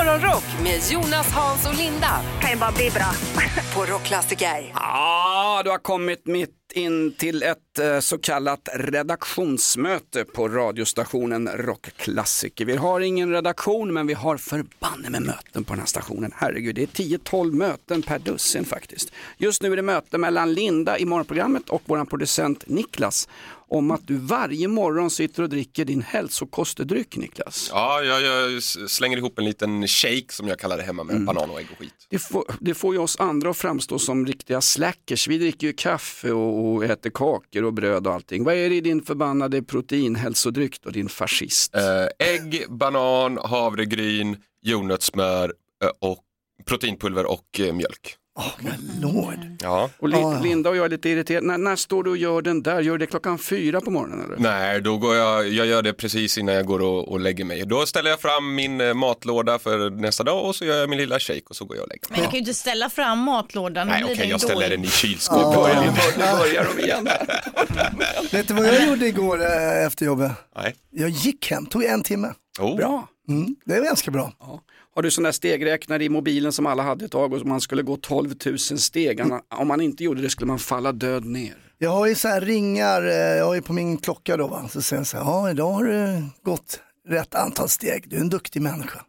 Morgonrock med Jonas, Hans och Linda kan ju bara bli bra. på Rockklassiker. Ja, du har kommit mitt in till ett eh, så kallat redaktionsmöte på radiostationen Rockklassiker. Vi har ingen redaktion men vi har förbanne med möten på den här stationen. Herregud, det är 10-12 möten per dussin faktiskt. Just nu är det möte mellan Linda i morgonprogrammet och vår producent Niklas om att du varje morgon sitter och dricker din hälsokostedryck Niklas. Ja, jag, jag slänger ihop en liten shake som jag kallar det hemma med banan och ägg och skit. Det får, det får ju oss andra att framstå som riktiga slackers. Vi dricker ju kaffe och, och äter kakor och bröd och allting. Vad är det i din förbannade proteinhälsodryck då, din fascist? Eh, ägg, banan, havregryn, jordnötssmör eh, och proteinpulver och eh, mjölk. Åh, men lord. Ja. Och Li- Ah. Linda och jag är lite irriterade. När, när står du och gör den där? Gör du det klockan fyra på morgonen eller? Nej, då går jag, jag gör det precis innan jag går och, och lägger mig. Då ställer jag fram min eh, matlåda för nästa dag och så gör jag min lilla shake och så går jag och lägger mig. Men jag kan ju inte ställa fram matlådan. då Nej, blir okej, den jag ställer dålig. den i kylskåpet. Ja. Nu börjar de igen. Vet du vad jag gjorde igår eh, efter jobbet? Nej. Jag gick hem, tog en timme. Oh. Bra. Mm, det är ganska bra. Har du sån där stegräknare i mobilen som alla hade ett tag och man skulle gå 12 000 steg. Om man inte gjorde det skulle man falla död ner. Jag har ju så här ringar, eh, jag har ju på min klocka då va, så säger jag så här, ja idag har du gått rätt antal steg, du är en duktig människa.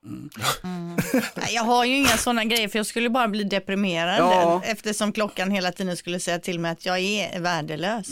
Nej, Jag har ju inga sådana grejer för jag skulle bara bli deprimerad Ja. eftersom klockan hela tiden skulle säga till mig att jag är värdelös.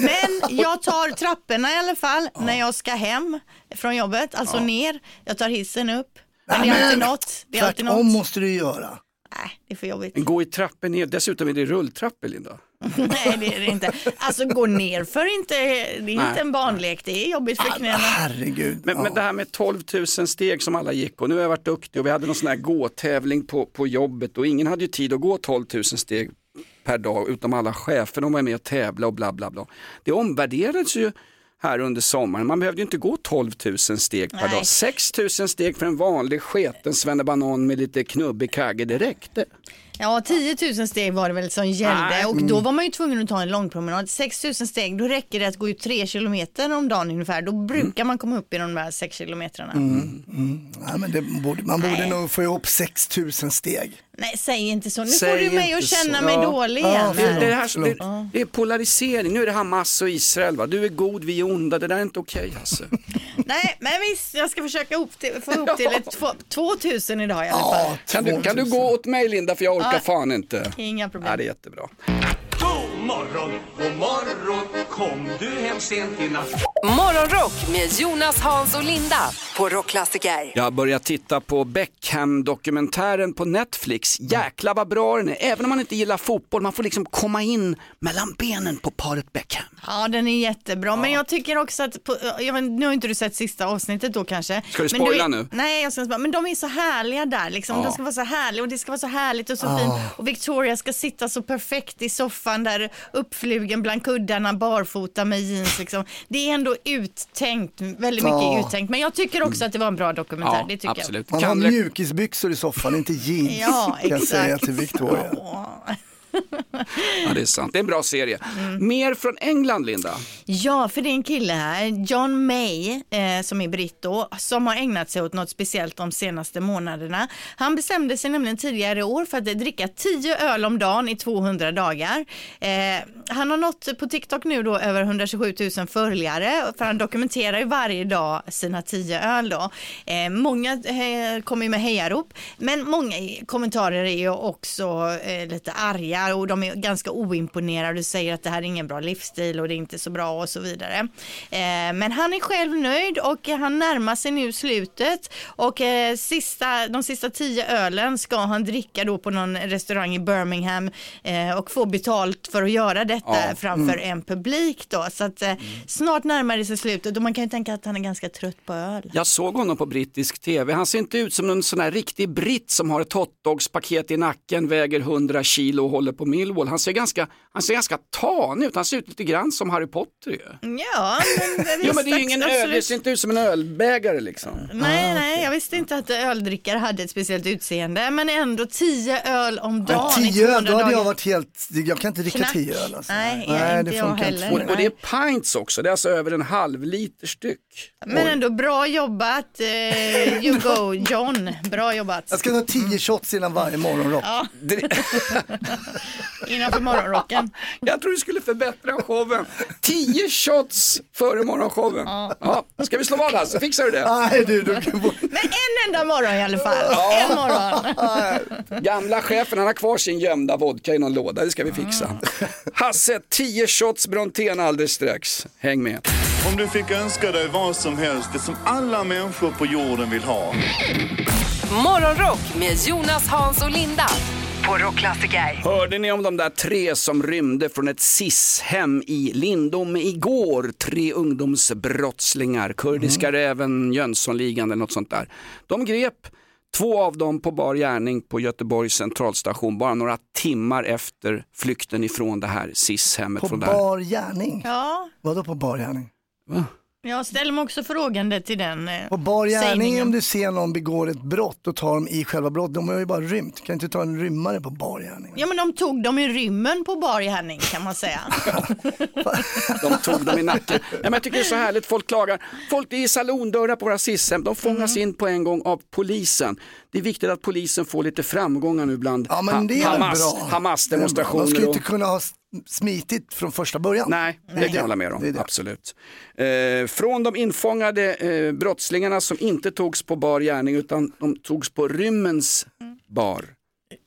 Men jag tar trapporna i alla fall när jag ska hem från jobbet, alltså ner. Jag tar hissen upp. Men det är alltid något. Det är alltid Tvärtom något. måste du göra. Nej, det är för jobbigt. Gå i trappor ner, dessutom är det rulltrappor Linda. Nej, det är det inte. Alltså gå ner för inte, det är Nej. inte en barnlek, det är jobbigt för knäna. Herregud. Men, ja. men det här med 12 000 steg som alla gick och nu har jag varit duktig och vi hade någon sån här gåtävling på, på jobbet och ingen hade ju tid att gå 12 000 steg per dag utom alla chefer, de var med och tävla och bla bla bla. Det omvärderades ju här under sommaren, man behövde ju inte gå 12 000 steg per Nej. dag. 6 000 steg för en vanlig sketen svennebanan med lite knubbig kagge, det räckte. Ja, 10 000 steg var det väl som gällde Nej. och då var man ju tvungen att ta en lång promenad. 6 000 steg, då räcker det att gå ut 3 kilometer om dagen ungefär. Då brukar man komma upp i de där 6 kilometrarna. Nej, men det borde, man borde nog få ihop 6000 steg. Nej, säg inte så. Nu Säg får du mig inte att känna så. mig Ja. dålig Ja, igen. Det, här. det, här, det, det är polarisering, nu är det Hamas och Israel va? Du är god, vi är onda, det där är inte okej Hasse. Nej, men visst, jag ska försöka upp till, få ihop till ett två- 2000 idag i alla fall. Ja, Kan du, kan du gå åt mig Linda för jag orkar Ja. fan inte. Inga problem. Ja, det är jättebra. God morgon, god morgon, kom du hem sent i natt? Morgonrock med Jonas, Hans och Linda på Rockklassiker. Jag har börjat titta på Beckham-dokumentären på Netflix. Jäklar vad bra den är, även om man inte gillar fotboll. Man får liksom komma in mellan benen på paret Beckham. Ja, den är jättebra. Men jag tycker också att, på, jag vet, nu har inte du sett sista avsnittet då kanske. Ska du men spoila är- nu? Nej, jag ska inte, men de är så härliga där liksom. De ska vara så härliga och det ska vara så härligt och så fint. Och Victoria ska sitta så perfekt i soffan där uppflugen bland kuddarna, barfota med jeans liksom. Det är ändå uttänkt, väldigt mycket Ja. uttänkt. Men jag tycker också att det var en bra dokumentär, det tycker absolut. Man har mjukisbyxor i soffan, inte jeans. Ja, kan jag exakt. säga till Victoria. Ja, det är sant. Det är en bra serie. Mer från England, Linda. Ja, för det är en kille här, John May, eh, som är britt då, som har ägnat sig åt något speciellt de senaste månaderna. Han bestämde sig nämligen tidigare i år för att dricka 10 öl om dagen i 200 dagar. Eh, han har nått på TikTok nu då över 127 000 följare, för han dokumenterar ju varje dag sina 10 öl då. Eh, många eh, kommer ju med hejarop, men många kommentarer är ju också eh, lite arga och de är ganska oimponerade och säger att det här är ingen bra livsstil och det är inte så bra och så vidare. Eh, men han är själv nöjd och han närmar sig nu slutet och eh, sista, de sista tio ölen ska han dricka då på någon restaurang i Birmingham eh, och få betalt för att göra detta Ja. framför en publik då. Så att eh, snart närmar det sig slutet och man kan ju tänka att han är ganska trött på öl. Jag såg honom på brittisk tv. Han ser inte ut som en sån här riktig britt som har ett hotdogspaket i nacken, väger 100 kilo och håller på Millwall. Han ser ganska, han ser ganska tanig ut, han ser ut lite grann som Harry Potter ju. Ja, men det, Ja men det är ingen öl, det ser inte ut som en ölbägare liksom. Nej, nej, jag visste inte att öldrickare hade ett speciellt utseende, men ändå 10 öl om dagen Men i tio 200 öl, då hade jag varit helt, jag kan inte dricka Knack. tio öl alltså. Nej, inte jag funkar heller. Och, inte. och det är pints också, det är alltså över en halv liter styck. Men ändå bra jobbat, eh, you go John, bra jobbat. Jag ska ta tio shots innan varje morgonrock. Det- Innanför morgonrocken. Jag tror du skulle förbättra showen. 10 shots före morgonshowen. Ja. Ska vi slå vad alltså? Fixar du det? Nej du, du Men en enda morgon i alla fall. En morgon. Gamla chefen han har kvar sin gömda vodka i någon låda, det ska vi fixa. Hasse, 10 shots Brontén alldeles strax. Häng med. Om du fick önska dig vad som helst, det som alla människor på jorden vill ha. Morgonrock med Jonas, Hans och Linda på Rockklassiker. Hörde ni om de där tre som rymde från ett SIS-hem i Lindome igår? Tre ungdomsbrottslingar, Kurdiska räven, Jönssonligan eller något sånt där. De grep två av dem på bar gärning på Göteborgs centralstation bara några timmar efter flykten ifrån det här SIS-hemmet. På bar gärning? Ja, Vadå på bar gärning? Jag ställer mig också frågande till den eh, På bar gärning om du ser någon begår ett brott och tar dem i själva brottet, de har ju bara rymt. Kan inte ta en rymmare på bar gärning? Ja men de tog dem i rymmen på bar gärning kan man säga. De tog dem i nacken. Ja, men jag tycker det är så härligt, folk klagar. Folk det är salondörrar på våra SIS-hem, de fångas Mm. in på en gång av polisen. Det är viktigt att polisen får lite framgångar nu bland Ja men ha- det är väl Hamas, bra. Hamas-demonstrationer. De ska ju och- inte kunna ha s- smitit från första början. Nej, det kan jag hålla med om. det. Absolut. Eh, från de infångade eh, brottslingarna som inte togs på bar gärning utan de togs på rymmens bar.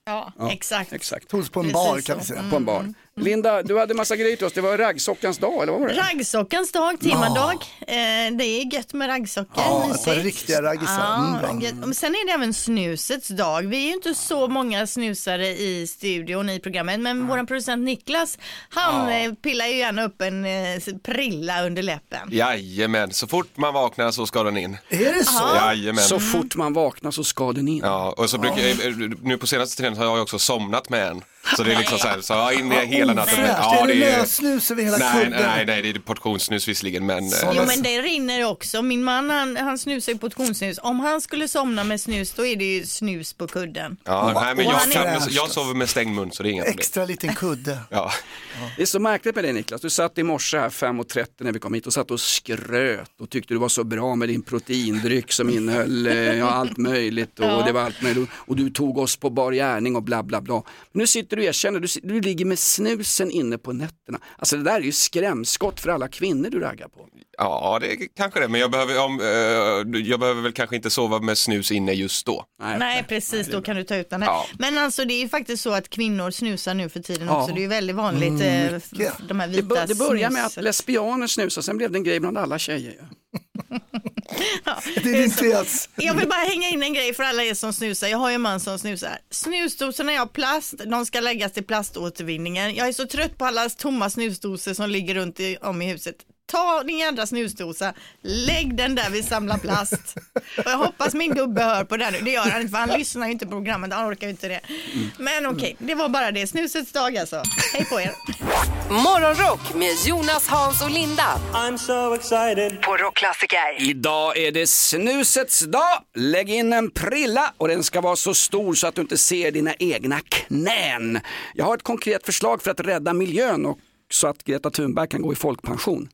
Ja, exakt. Exakt. Togs på en Precis bar kan vi säga. På en bar. Linda, du hade massa grejer till oss. Det var raggsockans dag, eller vad var det? Raggsockans dag, timmardag. Eh, det är gött med raggsockor. Ja, ett par riktiga raggisar. Mm. Ja. Men sen är det även snusets dag. Vi är ju inte så många snusare i studion i programmet, men vår producent Niklas, han eh, pillar ju gärna upp en eh, prilla under läppen. Jajamän, så fort man vaknar så ska den in. Är det så? Jajamän. Så fort man vaknar så ska den in. Ja, och så brukar jag, nu på senaste tiden har jag också somnat med en. Så det är liksom så här, så jag är inne hela natten. Ofräscht. Ja, är det lösnus över hela nej, kudden? nej, nej, det är portionssnus visserligen, men eh, Jo men det rinner också. Min man han, han snusar ju portionssnus. Om han skulle somna med snus då är det ju snus på kudden. ja, nej, men jag, är- kan, jag sover med stängd mun så det är inga problem. Extra liten kudde. Ja. Det är så märkligt med dig Niklas. Du satt i morse här 5.30 när vi kom hit och satt och skröt och tyckte du var så bra med din proteindryck som innehöll eh, ja, allt möjligt och det var allt möjligt. Och du tog oss på bar gärning och bla bla bla. Men nu sitter du erkänner, du, du ligger med snusen inne på nätterna. Alltså det där är ju skrämskott för alla kvinnor du raggar på. ja, det är kanske det, men jag behöver, om, eh, jag behöver väl kanske inte sova med snus inne just då. Nej precis, då kan du ta ut den här. Ja. Men alltså det är ju faktiskt så att kvinnor snusar nu för tiden Ja. också. Det är ju väldigt vanligt, eh, f- mycket. de här Det, vita bör, det började med att lesbianer snusade, sen blev det en grej bland alla tjejer. Det är din tes. Jag vill bara hänga in en grej för alla er som snusar. Jag har ju en man som snusar. Snusdosorna är av plast, de ska läggas till plaståtervinningen. Jag är så trött på alla tomma snusdosor som ligger runt i, om i huset. Ta din jädra snusdosa, lägg den där vi samlar plast. Och jag hoppas min gubbe hör på det nu. Det gör han inte för han lyssnar ju inte på programmet, han orkar ju inte det. Men okej, det var bara det. Snusets dag alltså. Hej på er. Morgonrock med Jonas, Hans och Linda I'm so excited. på Rockklassiker. Idag är det snusets dag. Lägg in en prilla och den ska vara så stor så att du inte ser dina egna knän. Jag har ett konkret förslag för att rädda miljön och så att Greta Thunberg kan gå i folkpension.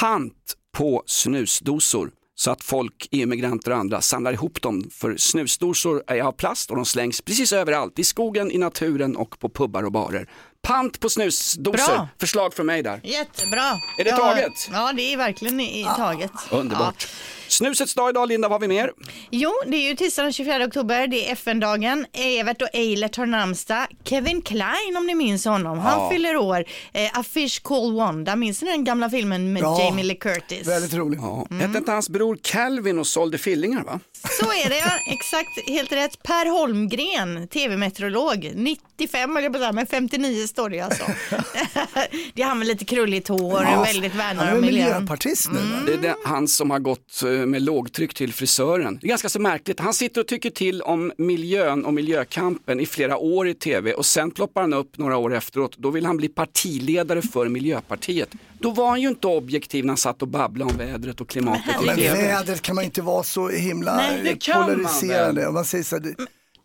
Pant på snusdosor så att folk, EU-migranter och andra samlar ihop dem. För snusdosor är av plast och de slängs precis överallt. I skogen, i naturen och på pubbar och barer. Pant på snusdosor. Bra. Förslag från mig där. Jättebra. Är det Ja, taget? Ja, det är verkligen i, i taget. Underbart. Snusets dag idag, Linda, vad har vi mer? Jo, det är ju tisdagen den 24 oktober, det är FN-dagen. Evert och Eilert har namnsdag. Kevin Klein, om ni minns honom, han Ja. fyller år. Eh, A Fish Called Wanda, minns ni den gamla filmen med Ja, Jamie Lee Curtis? Väldigt roligt. Ja. Hette inte hans bror Calvin och sålde fillingar va? Så är det, ja. exakt, helt rätt. Per Holmgren, tv-meteorolog, 95 eller på så här, men 59 står det alltså. det är han med lite krulligt hår, Ja, väldigt värnar är om miljön. miljöpartist nu. va? Det är det, han som har gått eh, med, lågtryck till frisören. Det är ganska så märkligt. Han sitter och tycker till om miljön och miljökampen i flera år i tv och sen ploppar han upp några år efteråt. Då vill han bli partiledare för Miljöpartiet. Då var han ju inte objektiv när han satt och babblade om vädret och klimatet Men tv. vädret kan man inte vara så himla Nej, det kan man polariserande. Man säger så här, det,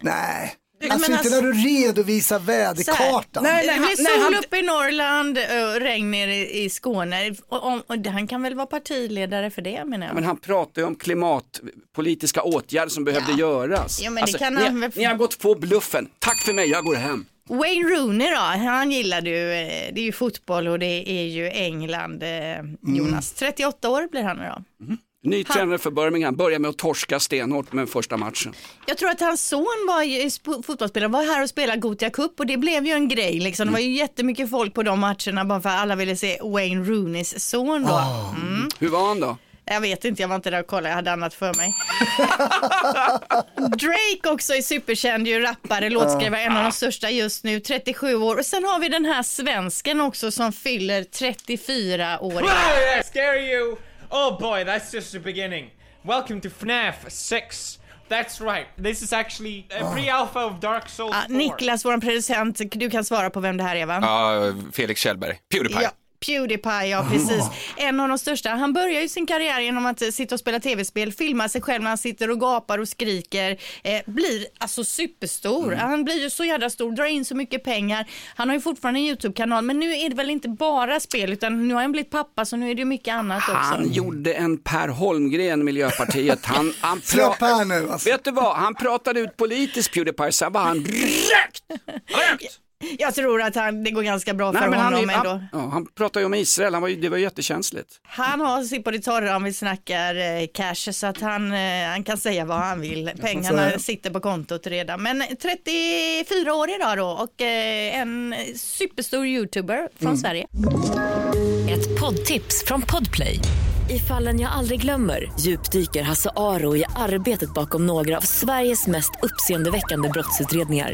nej. Alltså men inte alltså- när du redovisar väderkartan. Nej, Det nej, blir han- nej, sol han- uppe i Norrland och regn nere i i Skåne. Och, och, och han kan väl vara partiledare för det menar jag. Men han pratar ju om klimatpolitiska åtgärder som behövde göras. Alltså, Ja, men det kan ni, han ni har gått på bluffen. Tack för mig, jag går hem. Wayne Rooney då, han gillar du, eh, det är ju fotboll och det är ju England, eh, Jonas. 38 år blir han nu då. Ny tränare för Birmingham, börjar med att torska stenhårt med första matchen. Jag tror att hans son var ju fotbollsspelare, var här och spelade Gothia Cup och det blev ju en grej liksom. Det var ju jättemycket folk på de matcherna bara för att alla ville se Wayne Rooneys son då. Mm. Hur var han då? Jag vet inte, jag var inte där och kollade, jag hade annat för mig. Drake också är superkänd, ju rappare, låtskrivare, en av de största just nu, 37 år. Och sen har vi den här svensken också som fyller 34 år. Scare you! Oh boy, that's just the beginning. Welcome to FNAF 6. That's right. This is actually a pre-alpha of Dark Souls Ah, 4. Niklas, vår producent, du kan svara på vem det här är va? Ja, Felix Kjellberg, Pewdiepie. Ja, Pewdiepie, ja precis. En av de största. Han börjar ju sin karriär genom att eh, sitta och spela tv-spel, filma sig själv när han sitter och gapar och skriker. Eh, blir alltså superstor. Han blir ju så jävla stor, drar in så mycket pengar. Han har ju fortfarande en YouTube-kanal, men nu är det väl inte bara spel, utan nu har han blivit pappa, så nu är det ju mycket annat också. Han gjorde en Per Holmgren, Miljöpartiet. Han, han Släpp här nu alltså. Vet du vad, han pratade ut politiskt Pewdiepie, sen var han rökt! Rökt! Jag tror att han, det går ganska bra för Nej, men han, honom han, ändå. ja, han pratade ju om Israel, han var, ju- det var jättekänsligt. Han har sitt på det torra om vi snackar eh, cash så att han, eh, han kan säga vad han vill. Pengarna sitter på kontot redan. Men 34 år idag då och eh, en superstor youtuber från Sverige. Ett poddtips från Podplay. I fallen jag aldrig glömmer djupdyker Hasse Aro i arbetet bakom några av Sveriges mest uppseendeväckande brottsutredningar.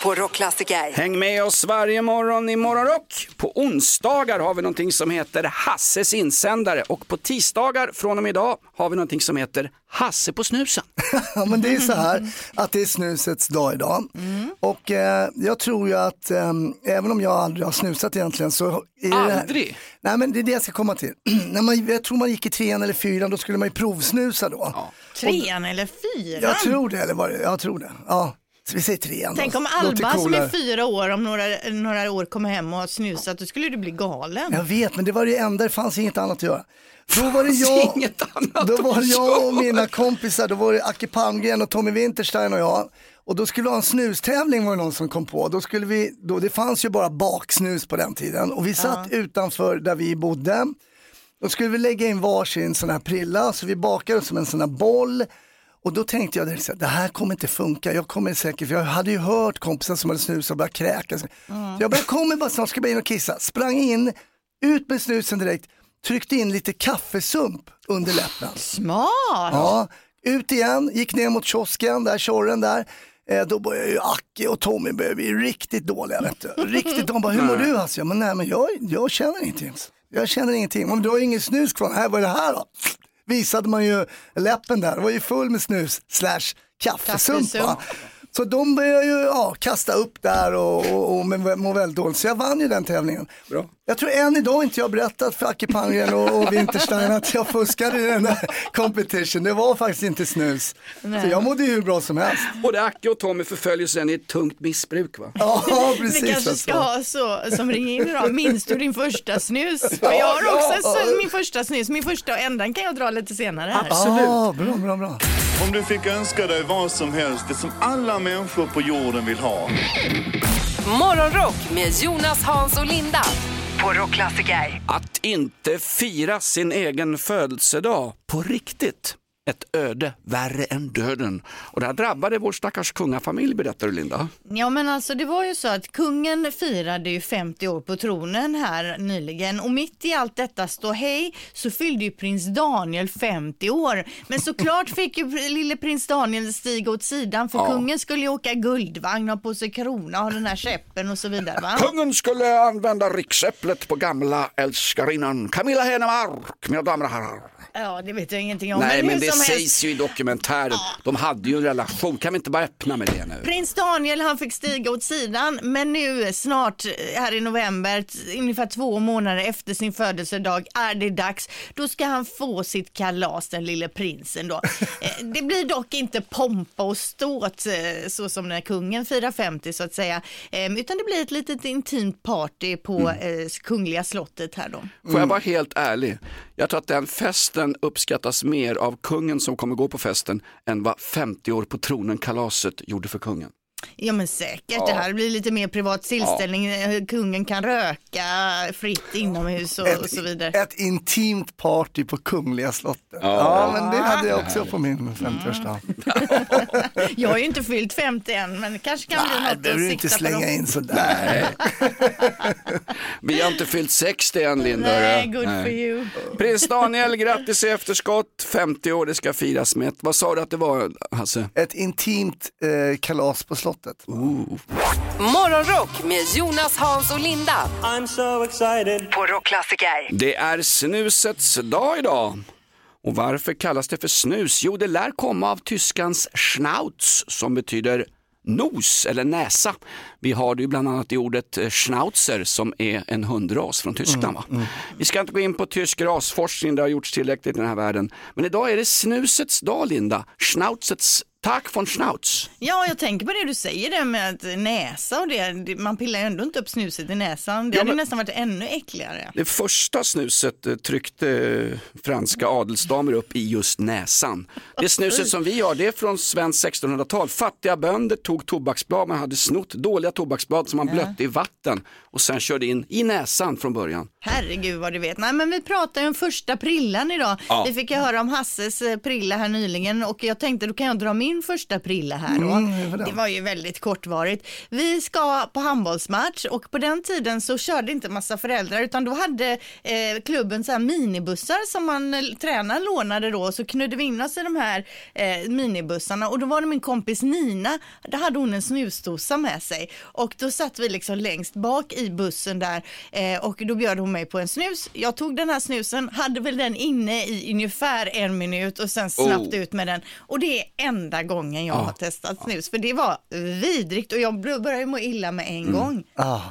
på Rockklassiker. Häng med oss varje morgon i Morgonrock. På onsdagar har vi någonting som heter Hasses insändare och på tisdagar från och med idag har vi någonting som heter Hasse på snusen. Ja, men det är så här att det är snusets dag idag. Och eh, jag tror ju att eh, även om jag aldrig har snusat egentligen så är det här- Aldrig? Nej men det är det jag ska komma till. När man, jag tror man gick i trean eller fyran då skulle man ju provsnusa då. Trean eller fyran? Jag tror det, eller vad det Jag tror det. Ja, vi säger trean Tänk om Alba som är fyra år om några, några år kommer hem och har snusat, då skulle du bli galen. Jag vet, men det var det enda, det fanns inget annat att göra. Då var det jag, då var jag och mina kompisar, då var det Acke Palmgren och Tommy Winterstein och jag. Och då skulle vi ha en snustävling var det någon som kom på. Då skulle vi, då, det fanns ju bara baksnus på den tiden och vi satt utanför där vi bodde. Då skulle vi lägga in varsin sån här prilla, så vi bakade som en sån här boll. Och då tänkte jag, här, det här kommer inte funka, jag kommer säkert, för jag hade ju hört kompisar som hade snusat och börjat kräkas. Så jag bara, kommer bara snart, ska bara in och kissa. Sprang in, ut med snusen direkt, tryckte in lite kaffesump under läppen. Smart! Ja, ut igen, gick ner mot kiosken, där tjorren där. Eh, då började ju Acke och Tommy började bli riktigt dåliga. Vet du. Riktigt, de bara, hur mår du? Alltså, jag, men, nej, men jag, jag känner ingenting. Jag känner ingenting. Men du har ingen snus kvar. Här, vad är det här då? Visade man ju läppen där, det var ju full med snus slash kaffesump. va? Så de började ju ja, kasta upp där och, och, och men må väldigt dåligt. Så jag vann ju den tävlingen. Bra. Jag tror än idag inte jag har berättat för Acke Palmgren och, och Winterstein att jag fuskade i den där competition. Det var faktiskt inte snus. Så jag mådde ju hur bra som helst. Både Acke och Tommy förföljer sen i ett tungt missbruk va? Ja, precis. Vi kanske alltså. ska ha så som ringer in idag. Minns du din första snus? För jag har också ja. så- min första snus. Min första och enda kan jag dra lite senare här. Ja, bra, bra, bra. Om du fick önska dig vad som helst, det som alla människor på jorden vill ha. Morgonrock med Jonas, Hans och Linda på Rockklassiker. Att inte fira sin egen födelsedag på riktigt. Ett öde värre än döden. Och det här drabbade vår stackars kungafamilj berättar du Linda. Ja men alltså det var ju så att kungen firade ju 50 år på tronen här nyligen och mitt i allt detta stå hej så fyllde ju prins Daniel 50 år. Men såklart fick ju lille prins Daniel stiga åt sidan för Ja. kungen skulle ju åka guldvagn, ha på sig krona, ha den här käppen och så vidare va? Kungen skulle använda riksäpplet på gamla älskarinnan Camilla Henemark, mina damer och herrar. Ja det vet jag ingenting om. Nej hur men det som helst. sägs ju i dokumentären. De hade ju en relation, kan vi inte bara öppna med det nu? Prins Daniel han fick stiga åt sidan men nu snart eh, här i november, ungefär två månader efter sin födelsedag är det dags. Då ska han få sitt kalas den lille prinsen då. Eh, Det blir dock inte pompa och ståt eh, så som när kungen firar 50 så att säga. Eh, Utan det blir ett litet intimt party på eh, Kungliga slottet här då. Får jag vara helt ärlig? Jag tror att den festen uppskattas mer av kungen som kommer gå på festen än vad 50 år på tronen kalaset gjorde för kungen. Ja men säkert, Ja. det här blir lite mer privat tillställning. Eh, Kungen kan röka fritt inomhus och, och så vidare. Ett intimt party på Kungliga slottet. Ja, Ja. men det hade jag också på min 50-årsdag. Jag har ju inte fyllt 50 än men det kanske kan bli Nej, något behöver att du inte sikta på. slänga då. in sådär. Vi har inte fyllt 60 än Linda. Nej, good Nej. for you. Prins Daniel, grattis i efterskott. 50 år, det ska firas med ett, vad sa du att det var Hasse? Ett intimt eh, kalas på slottet. Morgonrock med Jonas, Hans och Linda. I'm so excited. På Rockklassiker. Det är snusets dag idag. Och varför kallas det för snus? Jo, det lär komma av tyskans Schnauz som betyder nos eller näsa. Vi har det ju bland annat i ordet eh, Schnauzer som är en hundras från Tyskland. Va? Vi ska inte gå in på tysk rasforskning, det har gjorts tillräckligt i den här världen. Men idag är det snusets dag, Linda. Schnauzets Tack von Schnauz. Ja, jag tänker på det du säger det med att näsa och det. Man pillar ju ändå inte upp snuset i näsan. Det Ja, hade nästan varit ännu äckligare. Det första snuset eh, tryckte eh, franska adelsdamer upp i just näsan. Det snuset som vi har det är från svenskt 1600-tal. Fattiga bönder tog tobaksblad, man hade snott dåliga tobaksblad som man Ja. blötte i vatten och sen körde in i näsan från början. Herregud vad du vet. Nej men vi pratar ju om första prillan idag. Ja. Vi fick ju höra om Hasses eh, prilla här nyligen och jag tänkte då kan jag dra min första prilla här då. Mm, det var ju väldigt kortvarigt. Vi ska på handbollsmatch och på den tiden så körde inte massa föräldrar utan då hade eh, klubben så här minibussar som man eh, tränaren lånade då så knödde vi in oss i de här eh, minibussarna och då var det min kompis Nina, då hade hon en snusdosa med sig och då satt vi liksom längst bak i bussen där eh, och då bjöd hon mig på en snus. Jag tog den här snusen, hade väl den inne i ungefär en minut och sen snabbt Oh. ut med den och det är enda gången jag har testat snus. För det var vidrigt och jag började må illa med en gång. Ah.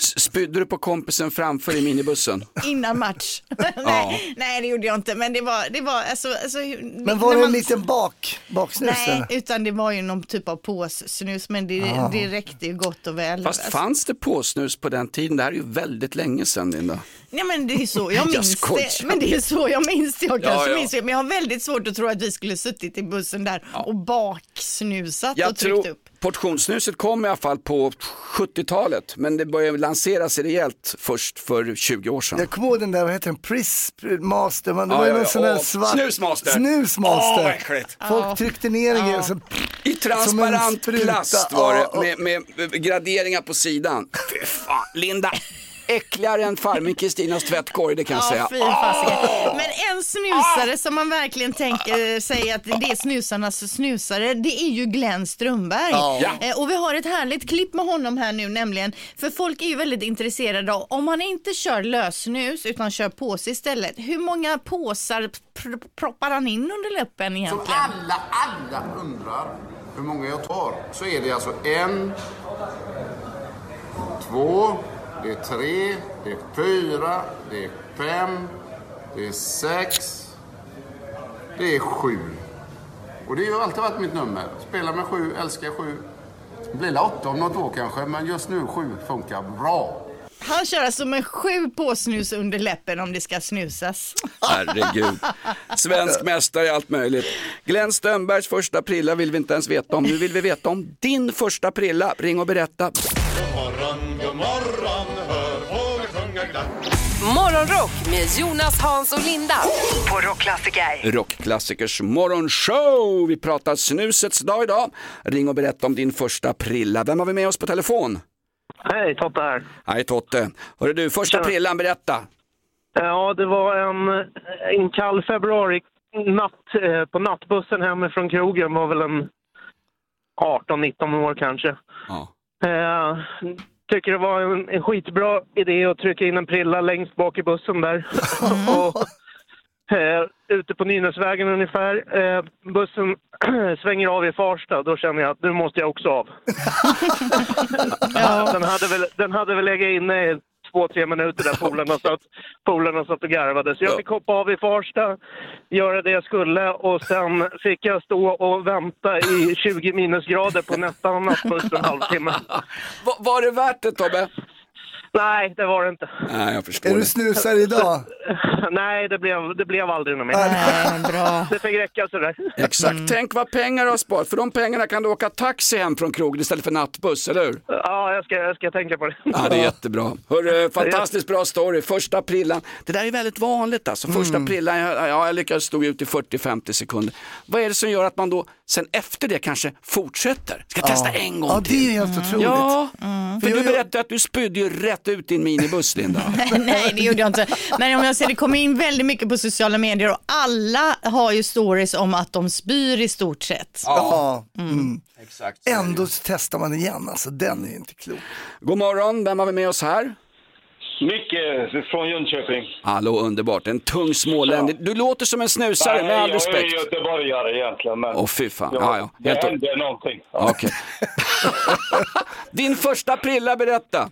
Spydde du på kompisen framför i minibussen? innan match. nej, nej det gjorde jag inte men det var, det var alltså, alltså Men var det en liten bak, baksnus Nej, eller? utan det var ju någon typ av påssnus men det, Ah. det räckte ju gott och väl. Fast Alltså, fanns det påsnus på den tiden? Det här är ju väldigt länge sedan Linda. Nej men det är så jag Jag minns skojar. det. Men det är så jag minns det. Jag Ja, kanske ja. minns det. Men jag har väldigt svårt att tro att vi skulle suttit i bussen där och baksnusat Jag och tryckt tror upp. Portionssnuset kom i alla fall på 70-talet men det började lanseras rejält först för 20 år sedan. Jag kommer ihåg den där, vad heter den, Prisp Master, men det Ja, var ju ja, någon ja. sån där Åh, svart. Snusmaster. Snusmaster. Äckligt. Folk tryckte ner och så I transparent plast var det med, med graderingar på sidan. Fy fan, Linda, äckligare än farmen Kristinas tvättkorg det kan jag säga. Fasiken. Men en snusare som man verkligen tänker sig att det är snusarnas snusare, det är ju Glenn Strömberg. Ja. Eh, Och vi har ett härligt klipp med honom här nu nämligen, för folk är ju väldigt intresserade av, om man inte kör lössnus utan kör påse istället, hur många påsar pr- proppar han in under läppen Som egentligen? alla, alla undrar hur många jag tar så är det alltså en, två, det är tre, det är fyra, det är fem, det är sex, det är sju. Och det har ju alltid varit mitt nummer. Spela med sju, älskar sju. Det blir åtta om något år kanske, men just nu sju funkar bra. Han kör alltså med sju påsnus under läppen om det ska snusas. Herregud. Svensk mästare i allt möjligt. Glenn Strömbergs första prilla vill vi inte ens veta om. Nu vill vi veta om din första prilla. Ring och berätta. God morgon, god morgon, hör fåglar sjunga glatt. Morgonrock med Jonas, Hans och Linda på Rockklassiker. Rockklassikers morgonshow. Vi pratar snusets dag idag. Ring och berätta om din första prilla. Vem har vi med oss på telefon? Hej, Totte här. Hej Totte. Hörru du, första Tjena. prillan, berätta. Ja, det var en, en kall februari natt eh, på nattbussen hemifrån krogen var väl en 18-19 år kanske. Eh, tycker det var en, en skitbra idé att trycka in en prilla längst bak i bussen där. och, eh, ute på Nynäsvägen ungefär. Eh, bussen svänger av i Farsta. Då känner jag att nu måste jag också av. den, hade väl, den hade väl legat inne i två, tre minuter där polarna satt, polarna satt och garvade. Så jag fick hoppa av i Farsta, göra det jag skulle och sen fick jag stå och vänta i 20 minusgrader på nästa nattbuss en halvtimme. Va, var det värt det Tobbe? Nej, det var det inte. Nej, jag förstår Är du det. snusare idag? Nej, det blev, det blev aldrig något mer. Nej, bra. Det fick räcka sådär. Exakt, tänk vad pengar du har sparat. För de pengarna kan du åka taxi hem från krogen istället för nattbuss, eller hur? Ja, jag ska, jag ska tänka på det. Ja, det är jättebra. Hörru, fantastiskt bra story. Första prillan. Det där är väldigt vanligt alltså. Första prillan, ja, ja, jag lyckades stå ut i 40-50 sekunder. Vad är det som gör att man då sen efter det kanske fortsätter? Ska testa Ja. en gång Ja, till. det är helt otroligt. Ja, för Jag- du jag- berättade att du spydde ju rätt ut din minibuss, Linda. Nej, det gjorde jag inte. Men om jag ser det kommer in väldigt mycket på sociala medier och alla har ju stories om att de spyr i stort sett. Ja. Mm. Exakt. Ändå testar man igen, alltså den är inte klok. God morgon, vem har vi med oss här? Micke från Jönköping. Hallå, underbart. En tung smålänning. Du låter som en snusare, med all jag respekt. är göteborgare egentligen. Men Åh fy fan. Ja, Ja, ja. Det Helt hände någonting. Okej. Din första prilla, berätta.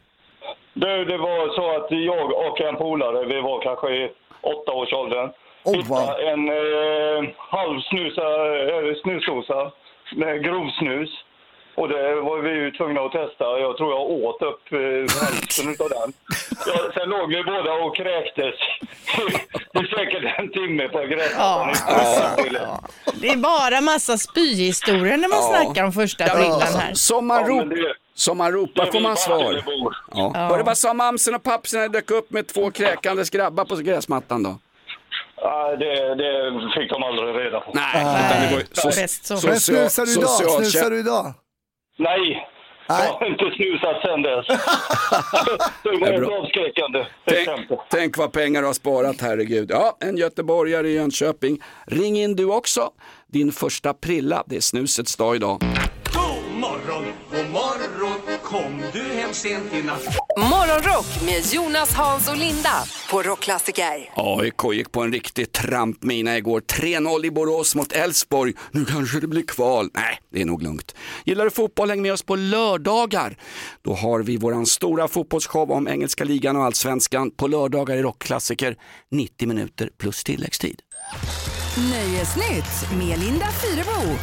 Du, det var så att jag och en polare, vi var kanske i åtta års åldern, Oh, hittade en eh, halv snusa, eh, snusdosa med grovsnus. Och det var vi ju tvungna att testa. Jag tror jag åt upp eh, hälften utav den. Ja, sen låg vi båda och kräktes i säkert en timme på gräsmattan. Ja. Det är bara massa spyhistorier när man Ja. snackar om första Ja, prillan här. Som man, Ja, rop, det- som man ropar får man svar. Ja. Ja. Var det vad sa mamsen och pappsen när dök upp med två kräkandes grabbar på gräsmattan då? Ja, det, det fick de aldrig reda på. Nej, utan det var Bäst så. Men social- snusar du idag? socialtjänst- Snusar du idag? Nej, Nej. jag har inte snusat sen dess. det var ett avskräckande Tänk, exempel. tänk vad pengar du har sparat, herregud. Ja, en göteborgare i Jönköping. Ring in du också. Din första prilla, det är snusets dag idag. God morgon, god morgon Kom du hem sent i natt Morgonrock med Jonas, Hans och Linda på Rockklassiker. AIK gick på en riktig trampmina igår. 3-0 i Borås mot Elfsborg. Nu kanske det blir kval. Nej, det är nog lugnt. Gillar du fotboll, häng med oss på lördagar. Då har vi våran stora fotbollsshow om engelska ligan och allsvenskan på lördagar i rockklassiker. 90 minuter plus tilläggstid. Nöjesnytt med Linda Fyrebo.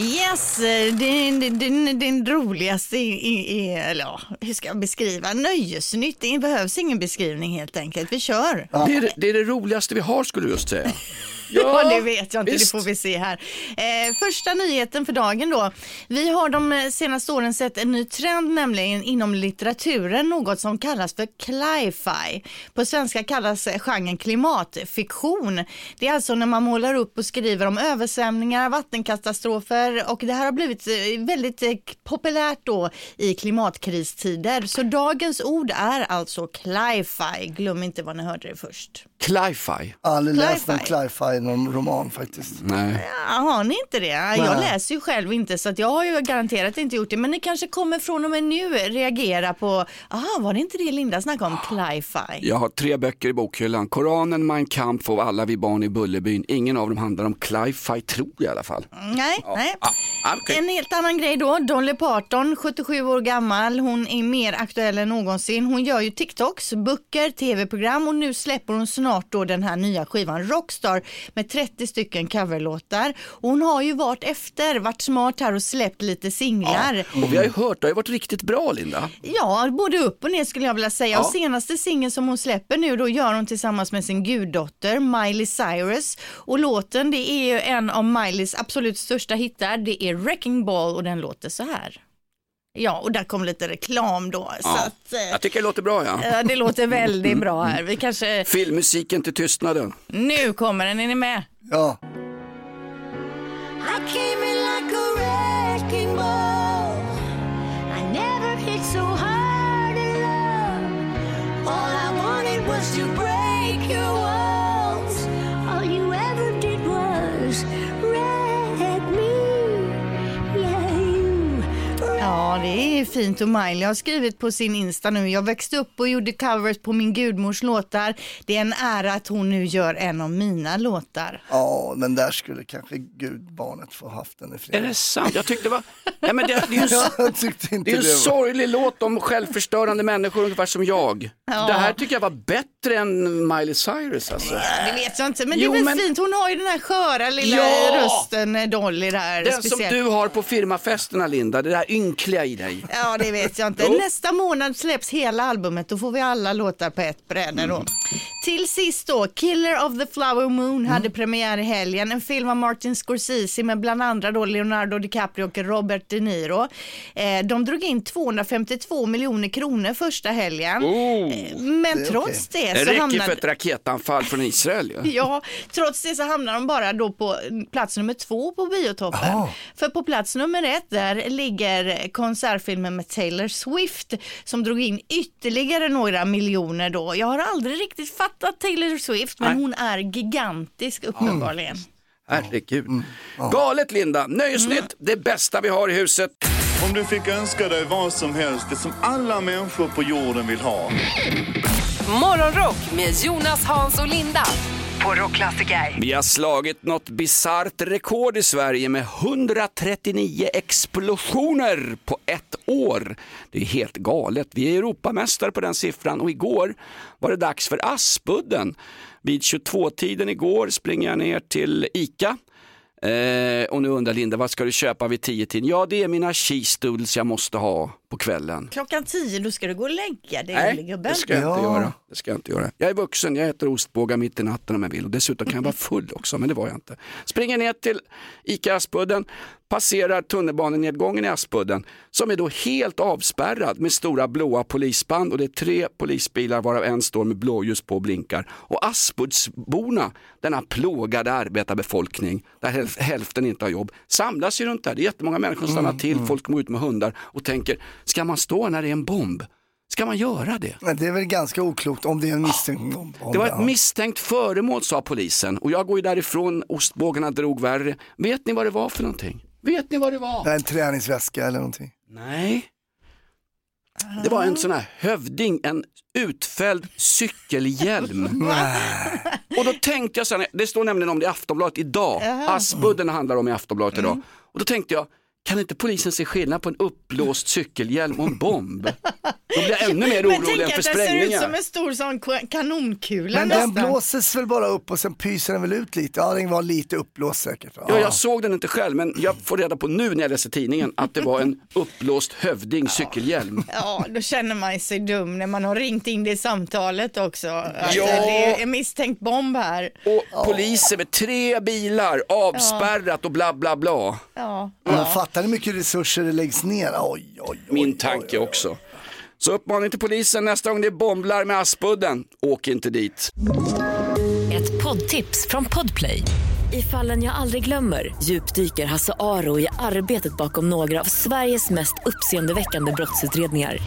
Yes, den, den, den, den roligaste, eller ja, hur ska jag beskriva? Nöjesnytt, det behövs ingen beskrivning helt enkelt. Vi kör. Det, är, det- det är det roligaste vi har skulle du just säga. Ja, det vet jag inte, visst. det får vi se här. Eh, första nyheten för dagen då. Vi har de senaste åren sett en ny trend nämligen inom litteraturen, något som kallas för cli-fi. På svenska kallas genren klimatfiktion. Det är alltså när man målar upp och skriver om översvämningar, vattenkatastrofer och det här har blivit eh, väldigt eh, populärt då i klimatkristider. Så dagens ord är alltså cli-fi. Glöm inte vad ni hörde det först. Cli-fi? Aldrig läst någon Cli-fi. någon roman faktiskt. Nej. Ja, har ni inte det? Jag läser ju själv inte så att jag har ju garanterat inte gjort det. Men ni kanske kommer från och med nu reagera på, aha var det inte det Linda snackade om, cli-fi? Jag har tre böcker i bokhyllan. Koranen, Mein Kampf och Alla vi barn i Bullerbyn. Ingen av dem handlar om cli-fi, tror jag i alla fall. Nej, nej. Ah, ah, okej. En helt annan grej då. Dolly Parton, 77 år gammal. Hon är mer aktuell än någonsin. Hon gör ju TikToks, böcker, tv-program och nu släpper hon snart då den här nya skivan Rockstar med 30 stycken coverlåtar. Och hon har ju varit efter, varit smart här och släppt lite singlar. Och vi har ju hört, det har ju varit riktigt bra Linda. Ja, både upp och ner skulle jag vilja säga. Ja. Och senaste singeln som hon släpper nu då gör hon tillsammans med sin guddotter Miley Cyrus. Och låten det är ju en av Mileys absolut största hittar. Det är Wrecking Ball och den låter så här. Ja, och där kom lite reklam då. Så Ja. att, eh, Jag tycker det låter bra ja. ja, det låter väldigt bra här. Vi kanske... Filmmusiken till tystnaden. Nu kommer den, är ni med? Ja. I Ja, det är fint och Miley har skrivit på sin Insta nu. Jag växte upp och gjorde covers på min gudmors låtar. Det är en ära att hon nu gör en av mina låtar. Ja, men där skulle kanske gudbarnet få haft den i fred. Är det sant? Jag tyckte det var... Nej, men det, det är ju en, det är en sorglig låt om självförstörande människor ungefär som jag. Ja. Det här tycker jag var bättre än Miley Cyrus alltså. Det vet jag inte, men Jo, det är väl men- fint. Hon har ju den här sköra lilla Ja! rösten, eh, Dolly där. Den som speciellt. du har på firmafesterna Linda, det där ynkliga i dig. Ja, det vet jag inte. Nästa månad släpps hela albumet. Då får vi alla låtar på ett bräde då. Till sist då, Killer of the Flower Moon hade premiär i helgen. En film av Martin Scorsese med bland andra då Leonardo DiCaprio och Robert De Niro. Eh, de drog in 252 miljoner kronor första helgen. Eh, Men trots det Det så räcker hamnade... för ett raketanfall från Israel ju. Ja, trots det så hamnar de bara då på plats nummer två på biotoppen. För på plats nummer ett där ligger konsertfilmen med Taylor Swift som drog in ytterligare några miljoner då. Jag har aldrig riktigt fattat Taylor Swift men Nej. hon är gigantisk uppenbarligen. Herregud. Galet Linda, nöjesnytt, det bästa vi har i huset. Om du fick önska dig vad som helst, det som alla människor på jorden vill ha. Morgonrock med Jonas, Hans och Linda på Rockklassiker. Vi har slagit något bisarrt rekord i Sverige med 139 explosioner på ett år. Det är helt galet. Vi är Europamästare på den siffran och igår var det dags för Aspudden. Vid 22-tiden igår springer jag ner till ICA Eh, och nu undrar Linda, vad ska du köpa vid 10-tiden? Ja, det är mina cheese doodles jag måste ha på kvällen. Klockan tio, då ska du gå och lägga dig Nej, det ska jag inte göra. Det ska jag inte göra. Jag är vuxen, jag äter ostbågar mitt i natten om jag vill och dessutom kan jag vara full också, men det var jag inte. Springer ner till ICA Aspudden, passerar tunnelbanenedgången i Aspudden som är då helt avspärrad med stora blåa polisband och det är tre polisbilar varav en står med blåljus på och blinkar. Och Aspudsborna, denna plågade arbetarbefolkning där häl- hälften inte har jobb, samlas ju runt där. Det är jättemånga människor som stannar till, folk kommer ut med hundar och tänker, ska man stå när det är en bomb? Ska man göra det? Men det är väl ganska oklokt om det är en misstänkt bomb. Det var ett misstänkt föremål sa polisen och jag går ju därifrån, ostbågarna drog värre. Vet ni vad det var för någonting? Vet ni vad det var? En träningsväska eller någonting. Nej. Det var en sån här hövding, en utfälld cykelhjälm. och då tänkte jag så här, det står nämligen om det i Aftonbladet idag. Aspudden handlar om i Aftonbladet idag. Och då tänkte jag, kan inte polisen se skillnad på en uppblåst cykelhjälm och en bomb? Då blir jag ännu mer Men orolig tänk än att för det ser ut sprängningar. som en stor sån kanonkula Men den nästan. blåses väl bara upp och sen pyser den väl ut lite. Ja, den var lite uppblåst säkert. Ja, jag såg den inte själv, men jag får reda på nu när jag läser tidningen att det var en uppblåst hövding cykelhjälm. Ja, då känner man sig dum när man har ringt in det samtalet också. Att Ja. Det är en misstänkt bomb här. Och poliser med tre bilar, avspärrat och bla bla bla. Ja. Men fattar hur mycket resurser det läggs ner? Oj, oj, oj. Min tanke också. Så uppmaning till polisen nästa gång det är bomblar med Aspudden, åk inte dit. Ett poddtips från Podplay. I fallen jag aldrig glömmer djupdyker Hasse Aro i arbetet bakom några av Sveriges mest uppseendeväckande brottsutredningar.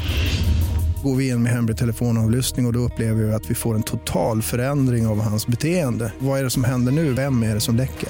Går vi in med hemlig telefonavlyssning och, och då upplever vi att vi får en total förändring av hans beteende. Vad är det som händer nu? Vem är det som läcker?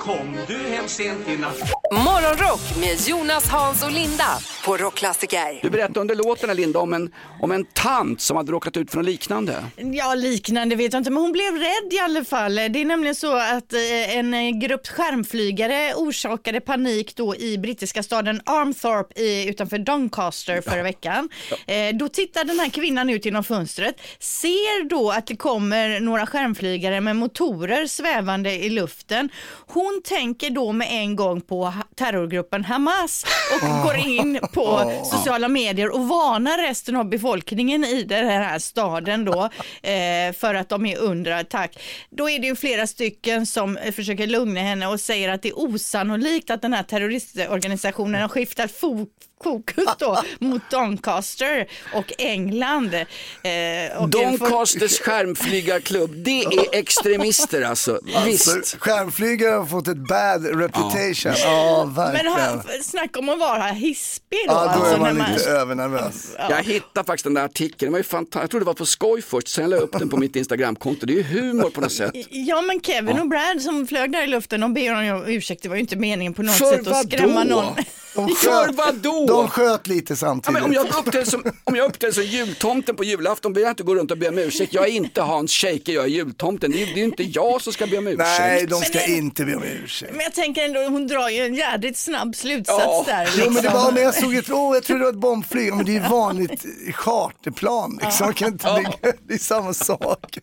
Kom du hem sent i natt Morgonrock med Jonas, Hans och Linda på Rockklassiker. Du berättade under låten här, Linda om en, om en tant som hade råkat ut för något liknande. Ja, liknande vet jag inte, men hon blev rädd i alla fall. Det är nämligen så att eh, en eh, grupp skärmflygare orsakade panik då i brittiska staden Armthorpe i, utanför Doncaster förra veckan. Eh, då tittar den här kvinnan ut genom fönstret, ser då att det kommer några skärmflygare med motorer svävande i luften. Hon tänker då med en gång på terrorgruppen Hamas och går in på Ja. sociala medier och varnar resten av befolkningen i den här staden då eh, för att de är under attack. Då är det ju flera stycken som försöker lugna henne och säger att det är osannolikt att den här terroristorganisationen har skiftat fo- fokus då mot Doncaster och England. Eh, och Doncasters skärmflygarklubb, det är extremister alltså. Visst. Alltså, skärmflygare har fått ett bad reputation. Ja, Men verkligen. han, snacka om att vara hispig då. Ja, då alltså, är man när lite övernervös. Jag hittade faktiskt den där artikeln, den var ju fantastisk. Jag trodde det var på skoj först, sen la jag upp den på mitt Instagramkonto. Det är ju humor på något sätt. Ja men Kevin och Brad som flög där i luften, de ber om ursäkt, det var ju inte meningen på något För sätt att skrämma någon. De För vadå? De sköt lite Ja, samtidigt. men om jag uppträder som, om jag uppträder som jultomten på julafton behöver jag inte gå runt och be om ursäkt. Jag är inte Hans Scheike, jag är jultomten. Det är, det är ju inte jag som ska be om ursäkt. Nej, de ska inte be om ursäkt. Men jag tänker ändå, hon drar ju en jädrigt snabb slutsats Ja. där. Jo men det liksom. var, men jag såg ett, åh jag trodde det var ett bombflyg, Ja, men det är ju vanligt charterplan liksom. Man kan inte ligga, det är samma sak.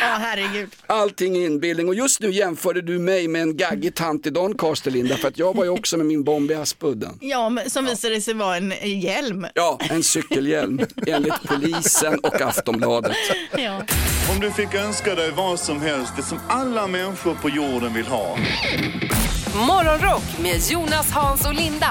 Ja herregud. Allting är inbildning och just nu jämförde du mig med en gaggig tant i Doncaster Linda för att jag var ju också med min bomb i Aspudden. Ja, men som visade sig vara en hjälm. Ja, en cykelhjälm enligt polisen och Aftonbladet. Ja. Om du fick önska dig vad som helst, det som alla människor på jorden vill ha. Morgonrock med Jonas, Hans och Linda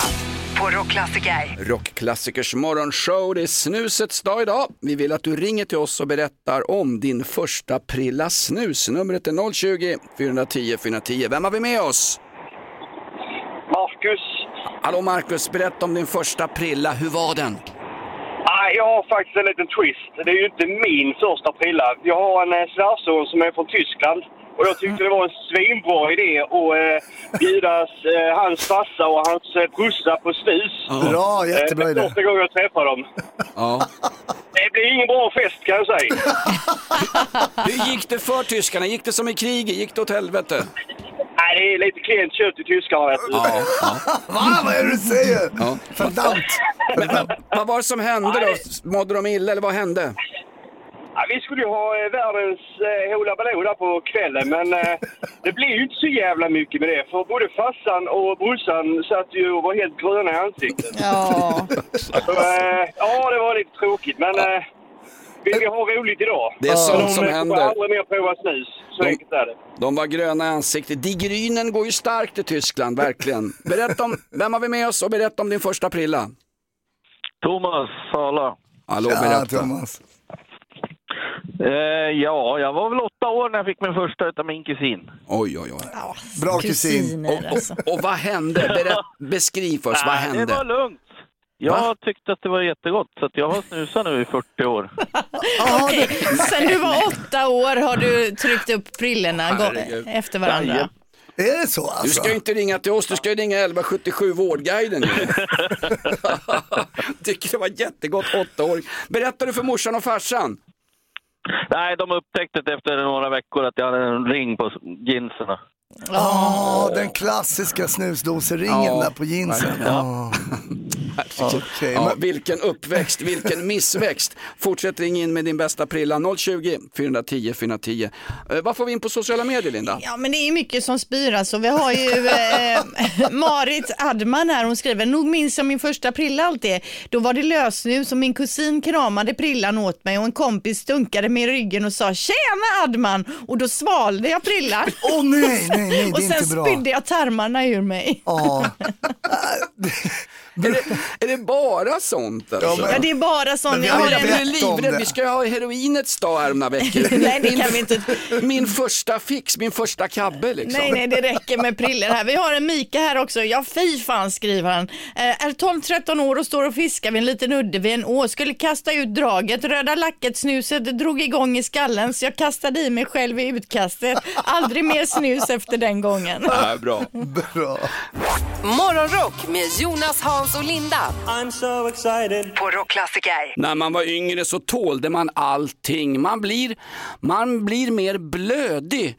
på Rockklassiker. Rockklassikers morgonshow, det är snusets dag idag. Vi vill att du ringer till oss och berättar om din första prilla snus. Numret är 020 410 410. Vem har vi med oss? Marcus. Hallå Marcus, berätta om din första prilla. Hur var den? Ah, jag har faktiskt en liten twist. Det är ju inte min första prilla. Jag har en eh, svärson som är från Tyskland. Och jag tyckte det var en svinbra idé att eh, bjuda eh, hans farsa och hans eh, brorsa på snus. Bra, jättebra idé. Första gången jag träffade dem. Ja. Det blir ingen bra fest kan jag säga. Hur gick det för tyskarna? Gick det som i kriget? Gick det åt helvete? Nej, det är lite klent kött i tyskarna vet du. Ja, ja. Va, vad är det du säger? Ja. Verdammt. Men, men, vad var det som hände då? Mådde de illa eller vad hände? Ja, vi skulle ju ha eh, världens eh, Hoola där på kvällen, men eh, det blev ju inte så jävla mycket med det. För både farsan och brorsan satt ju och var helt gröna i ansiktet. Ja. Så, eh, ja, det var lite tråkigt, men eh, vi, vi har roligt idag. Det är sånt som händer. aldrig mer prova snus. Så De- enkelt är det. De var gröna i ansiktet. Die Grünen går ju starkt i Tyskland, verkligen. Berätta om, vem har vi med oss och berätta om din första prilla? Thomas Sala. Hallå, Tja, berätta. Thomas. Eh, ja, jag var väl åtta år när jag fick min första utav min kusin. Oj, oj, oj. Bra kusin. Kusiner alltså. Och vad hände? Berätt, beskriv för oss, vad Nej, Det var hände? lugnt. Jag Va? tyckte att det var jättegott, så att jag har snusat nu i 40 år. Okej, Sen du var åtta år har du tryckt upp prillorna Herregud. efter varandra. Jajamän. Är det så Du alltså? ska ju inte ringa till oss, du ska ju ringa 1177 Vårdguiden. Tycker det var jättegott, åtta år. Berättar du för morsan och farsan? Nej, de upptäckte det efter några veckor att jag hade en ring på jeansen. Ja, den klassiska snusdoseringen Ja, där på jeansen. verkligen. Ja. Okej, Ja, men- vilken uppväxt, vilken missväxt. Fortsätt ringa in med din bästa prilla 020 410 410. Eh, vad får vi in på sociala medier Linda? Ja men det är mycket som spyr alltså. Vi har ju eh, Marit Adman här, hon skriver, nog minns jag min första prilla alltid. Då var det lösnus och min kusin kramade prillan åt mig och en kompis stunkade mig i ryggen och sa tjena Adman och då svalde jag prillan. Åh nej, nej, nej, det och är sen inte bra. spydde jag tarmarna ur mig. Ja. Är det, är det bara sånt? Alltså? Ja, men- Ja det är bara Men sån, vi jag har Jag blir livrädd, vi ska ju ha heroinets dag här om några veckor. Nej, det Min- kan vi inte. Min första fix, min första kabbe liksom. Nej, nej, det räcker med prillor här. Vi har en Mika här också. Ja, fy fan skriver han. Eh, är 12-13 år och står och fiskar vid en liten udde vid en å. Skulle kasta ut draget. Röda lacket snuset drog igång i skallen så jag kastade i mig själv i utkastet. Aldrig mer snus efter den gången. Ja, bra. Bra. Morgonrock med Jonas, Hans och Linda I'm so excited. på Rockklassiker. När man var yngre så tålde man allting. Man blir, man blir mer blödig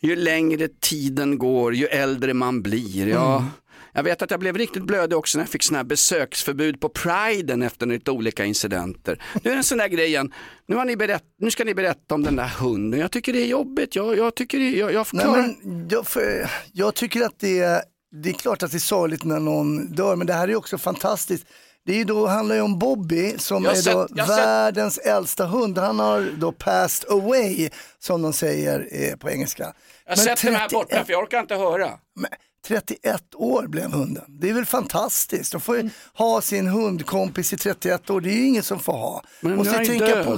ju längre tiden går, ju äldre man blir. Ja, Jag vet att jag blev riktigt blödig också när jag fick såna här besöksförbud på priden efter lite olika incidenter. Nu är det en sån där grej igen. Nu, har ni berätt, nu ska ni berätta om den där hunden. Jag tycker det är jobbigt. Jag, jag tycker det, jag, jag Nej, men jag, för, jag tycker att det är det är klart att det är sorgligt när någon dör, men det här är också fantastiskt. Det är ju då, handlar ju om Bobby som har är sett- då har sett- världens äldsta hund. Han har då passed away som de säger eh, på engelska. Jag Men sätter mig här 31 borta för jag orkar inte höra. Men 31 år blev hunden. Det är väl fantastiskt. De får ju ha sin hundkompis i 31 år. Det är ju ingen som får ha. Men nu är ju han tänka död. på...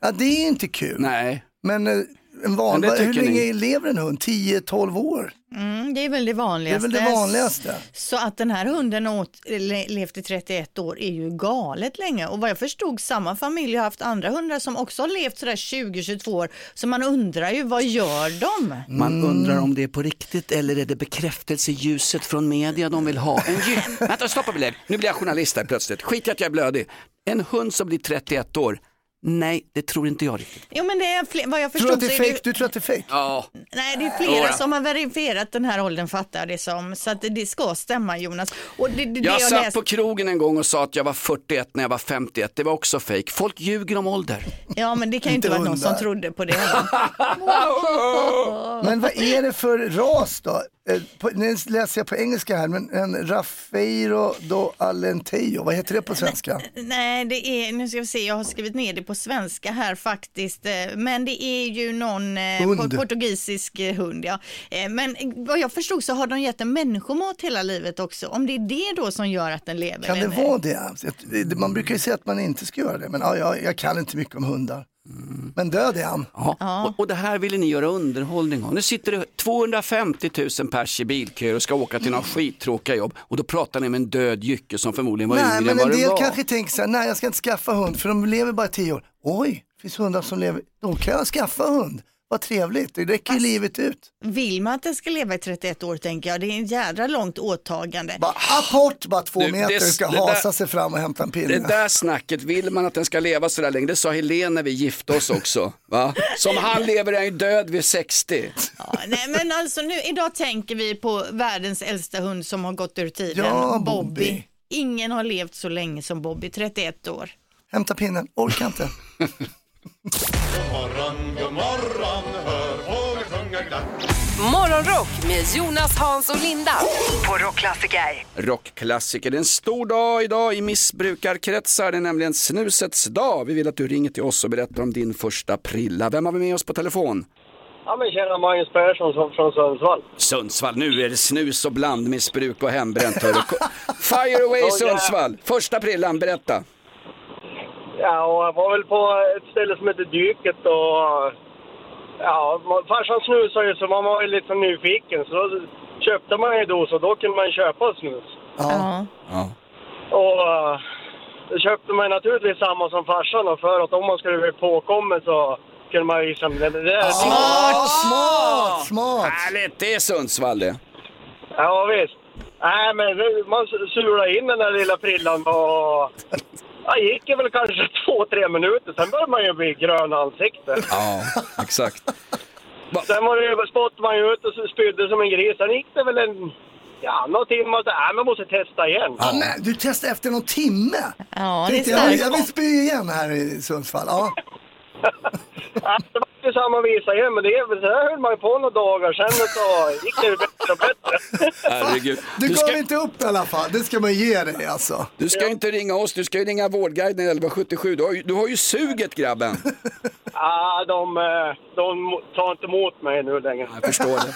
Ja, det är ju inte kul. Nej. Men eh, en det hur länge ni? lever en hund? 10-12 år? Mm, det är väl det vanligaste. Det är väl det vanligaste. Så att den här hunden åt, le, levt i 31 år är ju galet länge. Och vad jag förstod, samma familj har haft andra hundar som också har levt sådär 20-22 år. Så man undrar ju, vad gör de? Man undrar om det är på riktigt eller är det bekräftelseljuset från media de vill ha? En. Vänta, stoppa belägg. Nu blir jag journalist här plötsligt. Skit i att jag är blödig. En hund som blir 31 år. Nej, det tror inte jag riktigt. Jo men det är fler, vad jag Tror du förstod att det är fake? Du tror att det är fake? Ja. Nej, det är flera som har verifierat den här åldern fattar det som. Så att det, det ska stämma Jonas. Och det, det, det Jag jag satt läst- på krogen en gång och sa att jag var 41 när jag var 51. Det var också fake. Folk ljuger om ålder. Ja men det kan ju inte Inte vara någon som trodde på det. Men vad är det för ras då? Eh, på- Nu läser jag på engelska här, men en Rafeiro do Alentejo, vad heter det på svenska? Nej, det är, nu ska vi se, jag har skrivit ner det på svenska här faktiskt, eh, men det är ju någon eh, Hund. po- portugisisk hund. Ja. Men vad jag förstod så har de gett den människomat hela livet också, om det är det då som gör att den lever. Kan det vara det? Man brukar ju säga att man inte ska göra det, men ja, jag, jag kan inte mycket om hundar. Men död är han. Ja. Och, och det här ville ni göra underhållning av. Nu sitter det 250 000 pers i bilköer och ska åka till några skittråkiga jobb och då pratar ni med en död jycke som förmodligen var Nej, yngre än men vad en det del var. kanske tänker så här, nej jag ska inte skaffa hund för de lever bara tio år. Oj, det finns hundar som lever, då kan jag skaffa hund. Vad trevligt, det räcker ju livet ut. Vill man att den ska leva i 31 år tänker jag, det är en jädra långt åtagande. Bara apport, bara två Du, meter, det- ska det där- hasa sig fram och hämta en pinne. Det där snacket, vill man att den ska leva sådär länge? Det sa Helene när vi gifte oss också. Va? Som han lever är han ju död vid 60. Ja, nej, men alltså nu, idag tänker vi på världens äldsta hund som har gått ur tiden, Ja, Bobby. Bobby. Ingen har levt så länge som Bobby, 31 år. Hämta pinnen, orkar inte. Morgon, god morgon, hör fåglar sjunga glatt. Morgonrock med Jonas, Hans och Linda på Rockklassiker. Rockklassiker, det är en stor dag idag i missbrukarkretsar. Det är nämligen snusets dag. Vi vill att du ringer till oss och berättar om din första prilla. Vem har vi med oss på telefon? Ja, men tjena, Magnus Persson som- från Sundsvall. Sundsvall, nu är det snus och blandmissbruk och hembränt. hörru. Ko- Fire away. Sundsvall! Första prillan, berätta. Ja, och jag var väl på ett ställe som heter Dyket och... Ja, farsan snusade ju så man var ju lite så nyfiken så då köpte man ju dos och då kunde man köpa snus. Ja. Ja. Och uh, då köpte man naturligtvis samma som farsan och för att om man skulle bli påkommen så kunde man visa det, det där. Smart, smart, smart. Härligt, det är Sundsvall det. Ja, visst. Nej, men det- man sulade in den där lilla prillan och... Ja, gick det väl kanske två, tre minuter. Sen började man ju bli grön i ansiktet. Ja, exakt. Sen var det ju, spottade man ju ut och så spydde som en gris. Sen gick det väl en... Ja, några timmar och så, nej, man måste testa igen. Ja, men, du testade efter någon timme. Ja, det är Tänkte jag, starkt. jag vill spy igen här i Sundsvall. Ja. Ja, det var ju samma visa igen, men det är väl så här höll man ju på några dagar. Sen så gick det ju bättre och bättre. Herregud. Du, Du gav ska, inte upp i alla fall, det ska man ge dig alltså. du ska ju inte ringa oss, du ska ju ringa Vårdguiden 1177. Du har ju, du har ju suget grabben. Ja, de, eh, de tar inte emot mig nu längre. Jag förstår det.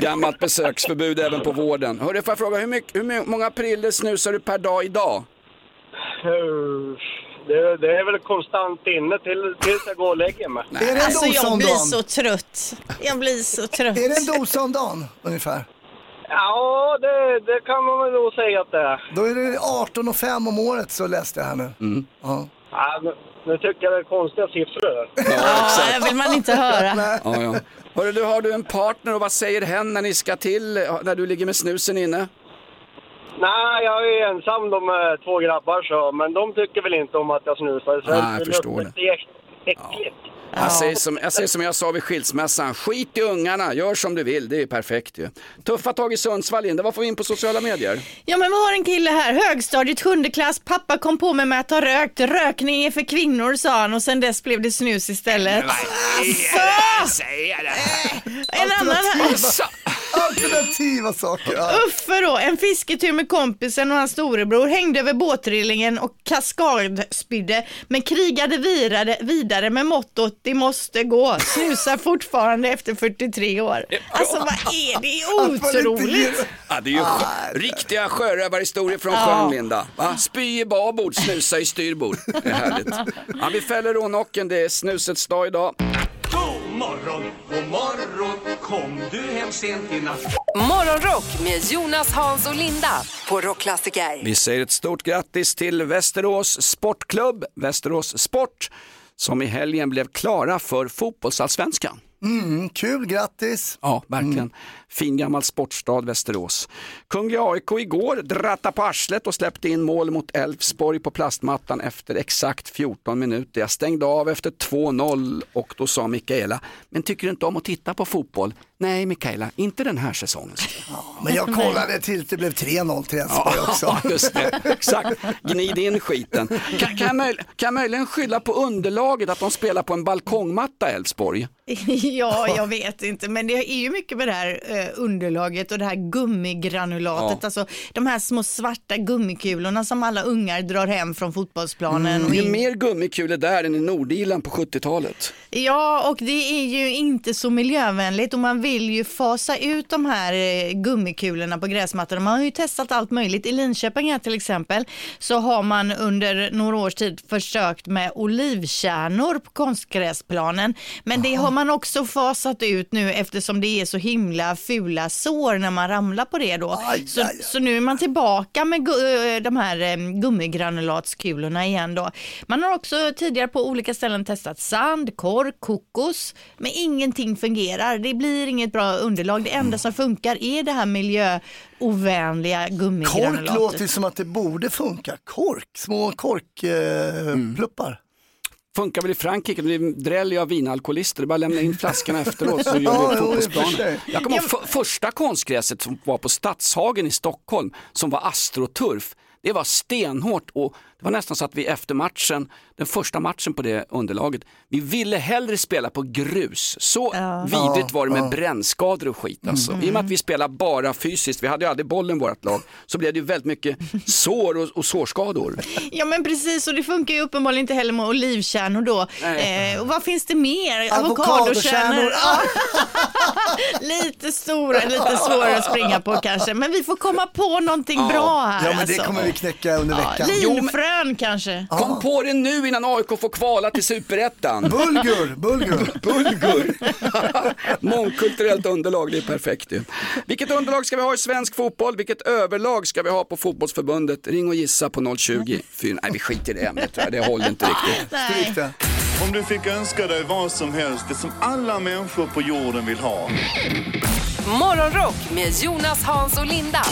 Gammalt besöksförbud även på vården. Hörru, får jag fråga, hur, mycket, hur många prillor snusar du per dag idag? Det, det är väl konstant inne till, tills jag går och lägger mig. Är det en Alltså dosa jag om blir dagen? så trött. Jag blir så trött. Är det en dosa om dagen ungefär? Ja, det, det kan man väl nog säga att det är. Då är det 18 och 5 om året så läste jag här nu. Mm. Ja. Ja, nu, nu tycker jag det är konstiga siffror. Ja, det vill man inte höra. Ja, ja. Hörru, du, har du en partner och vad säger hen när ni ska till, när du ligger med snusen inne? Nej, jag är ensam de är två grabbar så, men de tycker väl inte om att jag snusar. Så Nej, jag förstår luktar äck- äckligt. Jag, säger som, jag säger som jag sa vid skilsmässan, skit i ungarna, gör som du vill, det är perfekt ju. Tuffa tag i Sundsvall, Linda, vad får vi in på sociala medier? Ja men vi har en kille här, högstadiet, sjunde klass, pappa kom på mig med att ha rökt, rökning är för kvinnor sa han och sen dess blev det snus istället. Alltså! Säger det! En annan här. Alternativa saker. Ja. Uffe då, en fisketur med kompisen och hans storebror hängde över båtrillingen och kaskadspydde men krigade virade, vidare med mottot det måste gå. Snusar fortfarande efter 43 år. Alltså vad är det? Det är otroligt. Ja, det är ju sjö- riktiga sjörövarhistorier från Ja. sjön Linda. Va? Spy i babord, snusa i styrbord. Det är härligt. Ja, vi fäller rånocken, det är snusets dag idag. Morgon, god morgon, kom du hem sent i natt? Morgonrock med Jonas, Hans och Linda på Rockklassiker. Vi säger ett stort grattis till Västerås Sportklubb, Västerås Sport, som i helgen blev klara för fotbollsallsvenskan. Mm, kul, grattis. Ja, verkligen. Fin gammal sportstad Västerås. Kungliga AIK igår dratta på arslet och släppte in mål mot Elfsborg på plastmattan efter exakt 14 minuter. Jag stängde av efter 2-0 och då sa Mikaela, men tycker du inte om att titta på fotboll? Nej Mikaela, inte den här säsongen. Men jag kollade tills det blev 3-0 till Elfsborg också. Ja, just det. Exakt. Gnid in skiten. Kan, kan, jag möj, kan jag möjligen skylla på underlaget att de spelar på en balkongmatta Elfsborg? Ja, jag vet inte, men det är ju mycket med det här eh, underlaget och det här gummigranulatet, Ja. alltså de här små svarta gummikulorna som alla ungar drar hem från fotbollsplanen. och Det är mer gummikulor där än i Nordirland på 70-talet. Ja, och det är ju inte så miljövänligt och man vill ju fasa ut de här eh, gummikulorna på gräsmattorna. Man har ju testat allt möjligt. I Linköping här till exempel så har man under några års tid försökt med olivkärnor på konstgräsplanen. Men det har man också fasat ut nu eftersom det är så himla fula sår när man ramlar på det då. så, så nu är man tillbaka med eh, de här eh, gummigranulatskulorna igen då. Man har också tidigare på olika ställen testat sand, kork, kokos, men ingenting fungerar. Det blir inget bra underlag. Det enda som funkar är det här miljöovänliga Kork gummigranulatet. låter ju som att det borde funka. Kork, små korkpluppar. Eh, pluppar. Funkar väl i Frankrike, det är dräll av vinalkoholister, det är bara att lämna in flaskorna efteråt så gör vi fotbollsplanen. Jag kommer ihåg för, första konstgräset som var på Stadshagen i Stockholm, som var astroturf, det var stenhårt och det var nästan så att vi efter matchen, den första matchen på det underlaget, vi ville hellre spela på grus. Så vidrigt var det med Ja. brännskador och skit alltså. I och med att vi spelar bara fysiskt, vi hade ju aldrig bollen i vårt lag, så blev det ju väldigt mycket sår och, och sårskador. Ja men precis och det funkar ju uppenbarligen inte heller med olivkärnor då. Eh, och vad finns det mer? Avokadokärnor. Ja. lite stora, lite svårare att springa på kanske. Men vi får komma på någonting bra här. Ja men det alltså. kommer vi knäcka under veckan. Linfrön kanske. Kom på det nu innan AIK får kvala till superettan. Bulgur, bulgur. Bulgur. Mångkulturellt underlag, det är perfekt ju. Vilket underlag ska vi ha i svensk fotboll? Vilket överlag ska vi ha på fotbollsförbundet? Ring och gissa på 020 4. Nej, vi skiter i det ämnet. Det håller inte riktigt. Stryk det. Om du fick önska dig vad som helst, det som alla människor på jorden vill ha. Morgonrock med Jonas, Hans och Linda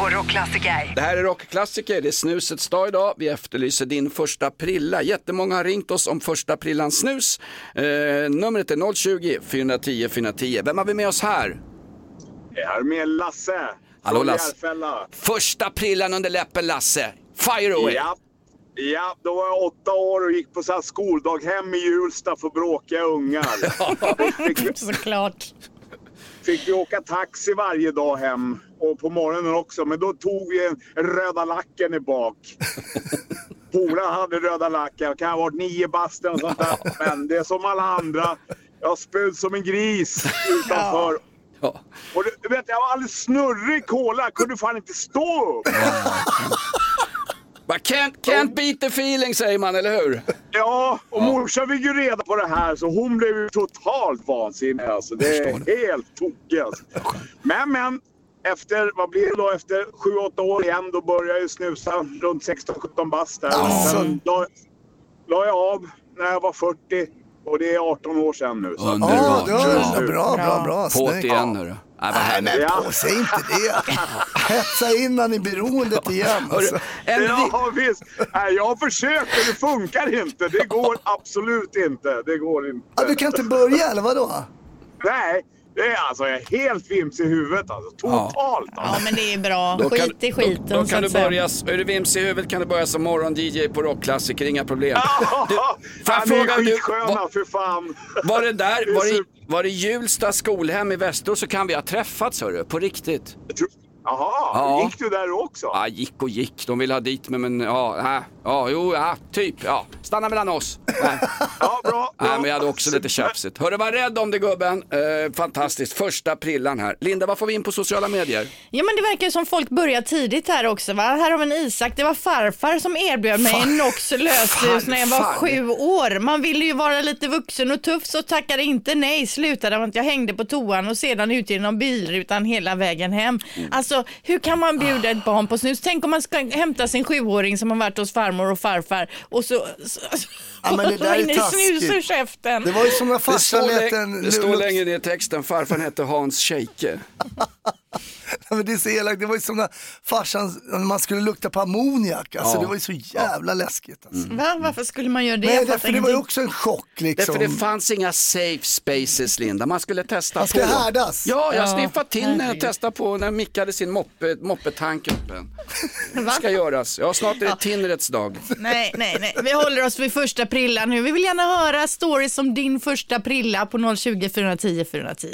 på Rockklassiker. Det här är rockklassiker, det är snusets dag idag. Vi efterlyser din första prilla. Jättemånga har ringt oss om första prillans snus. Eh, numret är 020 410 410. Vem har vi med oss här? Här med Lasse. Hallå, Lasse. Järfälla. Första prillan under läppen Lasse. Fire away! Ja. ja, då var jag åtta år och gick på så här skoldaghem i Hjulsta för bråkiga ungar. fick, vi, Såklart. fick vi åka taxi varje dag hem och på morgonen också. Men då tog vi en röda lacken i bak. Polaren hade röda lacken, kan ha varit nio bast och sånt där. Men det är som alla andra. Jag spöd som en gris utanför. Ja. Och du, du vet, jag var alldeles snurrig cola. Jag kunde fan inte stå upp. But can't, can't beat the feeling säger man, eller hur? Ja, och morsan fick ju reda på det här så hon blev ju totalt vansinnig. Alltså. Det är helt tokigt. Alltså. Men, men. Efter, vad blir det då, efter 7-8 år igen, då började jag ju snusa runt 16-17 bast där. Sen la, la jag av när jag var 40 och det är 18 år sedan nu. Så. Underbart. Ja, det är bra, bra, bra. På Snyggt. igen hörru. Nej, vad Nej härligt. men på, säg inte det. Hetsa innan i beroendet igen. Alltså. Ja, visst. Nej, jag har försökt men det funkar inte. Det går absolut inte. Det går inte. Ja, du kan inte börja eller vadå? Nej, Det är alltså jag är helt vims i huvudet alltså. Totalt alltså. Ja, men det är bra. Då kan- Skit i skiten. Då så kan du börja, är du vims i huvudet kan du börja som morgon-DJ på rockklassiker, inga problem. Du, får jag Han är du, skitsköna var, för fan. var det där, var det, var det Hjulsta skolhem i Västerås så kan vi ha träffats hörru, på riktigt. Jaha, Ja. gick du där också? Ja, gick och gick, de ville ha dit mig men ja, nej, ja, jo, ja, typ, ja, stanna mellan oss. Nej. Ja, bra. Nej, men jag hade också lite tjafsigt. Hörru, var rädd om dig gubben. Eh, fantastiskt, första prillan här. Linda, vad får vi in på sociala medier? Ja men det verkar ju som folk börjar tidigt här också va. Här har vi en Isak, det var farfar som erbjöd mig en Nox löshus när jag var Farfar? sju år. Man ville ju vara lite vuxen och tuff så tackade inte nej. Slutade med att jag hängde på toan och sedan ut genom bilrutan hela vägen hem. Mm. Alltså hur kan man bjuda ett barn på snus? Tänk om man ska hämta sin sjuåring som har varit hos farmor och farfar och så, så Ja, men det där är snus ur käften. Det var ju som när Det farsan står, lät lä- en... det står längre ner i texten, farfar hette Hans Scheike. Ja, men det är så elakt. Det var ju som när farsan, när man skulle lukta på ammoniak. Alltså, Ja. Det var ju så jävla läskigt. Alltså. Va? Varför skulle man göra det? Nej, Jag fattar därför det var ju ingenting. också en chock liksom. Därför det fanns inga safe spaces Linda, man skulle testa Man ska på. härdas. Ja, jag Ja, sniffade till när jag herregud. testade på när Micke hade sin moppe, moppetank öppen. Det ska göras. Ja, snart är det Tinnerets dag. Nej, nej, nej. Vi håller oss vid första prillan nu. Vi vill gärna höra stories om din första prilla på 020 410 410.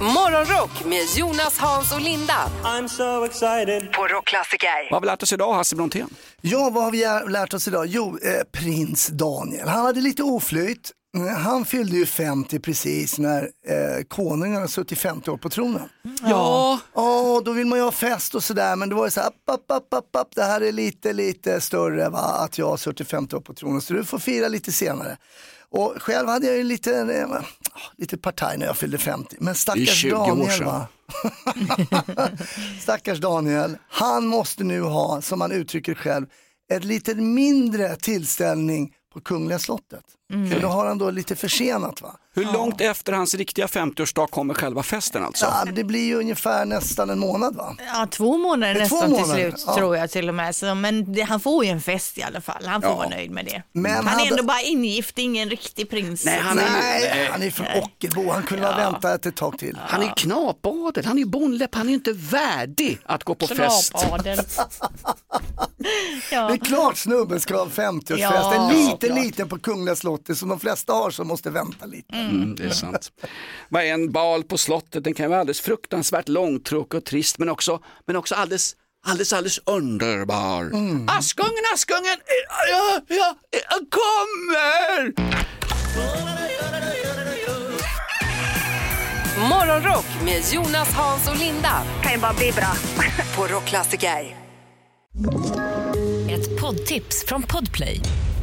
Morgonrock med Jonas, Hans och Linda. I'm so excited. På Rockklassiker. Vad har vi lärt oss idag, Hasse Brontén? Ja, vad har vi lär- lärt oss idag? Jo, eh, prins Daniel. Han hade lite oflyt. Eh, Han fyllde ju 50 precis när eh, konungen har suttit 50 år på tronen. Ja. Ja, då vill man ju ha fest och sådär, men då var det så här, app, app, app, app, det här är lite, lite större va, att jag har suttit 50 år på tronen, så du får fira lite senare. Och själv hade jag ju lite, eh, lite partaj när jag fyllde 50, men stackars 20 år Daniel va. Stackars Daniel, han måste nu ha, som han uttrycker själv, ett lite mindre tillställning på Kungliga slottet. Mm. För då har han då lite försenat va. Hur långt efter hans riktiga 50-årsdag kommer själva festen alltså? Ja, det blir ju ungefär nästan en månad va. Ja, två månader Det är två nästan till månader, slut ja. tror jag till och med. Så, men det, han får ju en fest i alla fall. Han får Ja. vara nöjd med det. Men han är hade- ändå bara ingift, ingen riktig prins. Nej, han är, han är från Ockelbo, han kunde ha väntat ett tag till. Han är knapadel, han är bondläpp, han är inte värdig att gå på fest. Knapadel. ja. Det är klart snubben ska ha en 50-årsfest, Ja, en liten såklart. liten på Kungliga slottet som de flesta har som måste vänta lite. Mm, det är sant. Vad är en bal på slottet? Den kan vara alldeles fruktansvärt långtråkig och trist men också, men också alldeles, alldeles, alldeles underbar. Askungen, Askungen, ja, ja, jag kommer! Morgonrock med Jonas, Hans och Linda. Kan ju bara bli bra. På Rockklassiker. Ett poddtips från Podplay.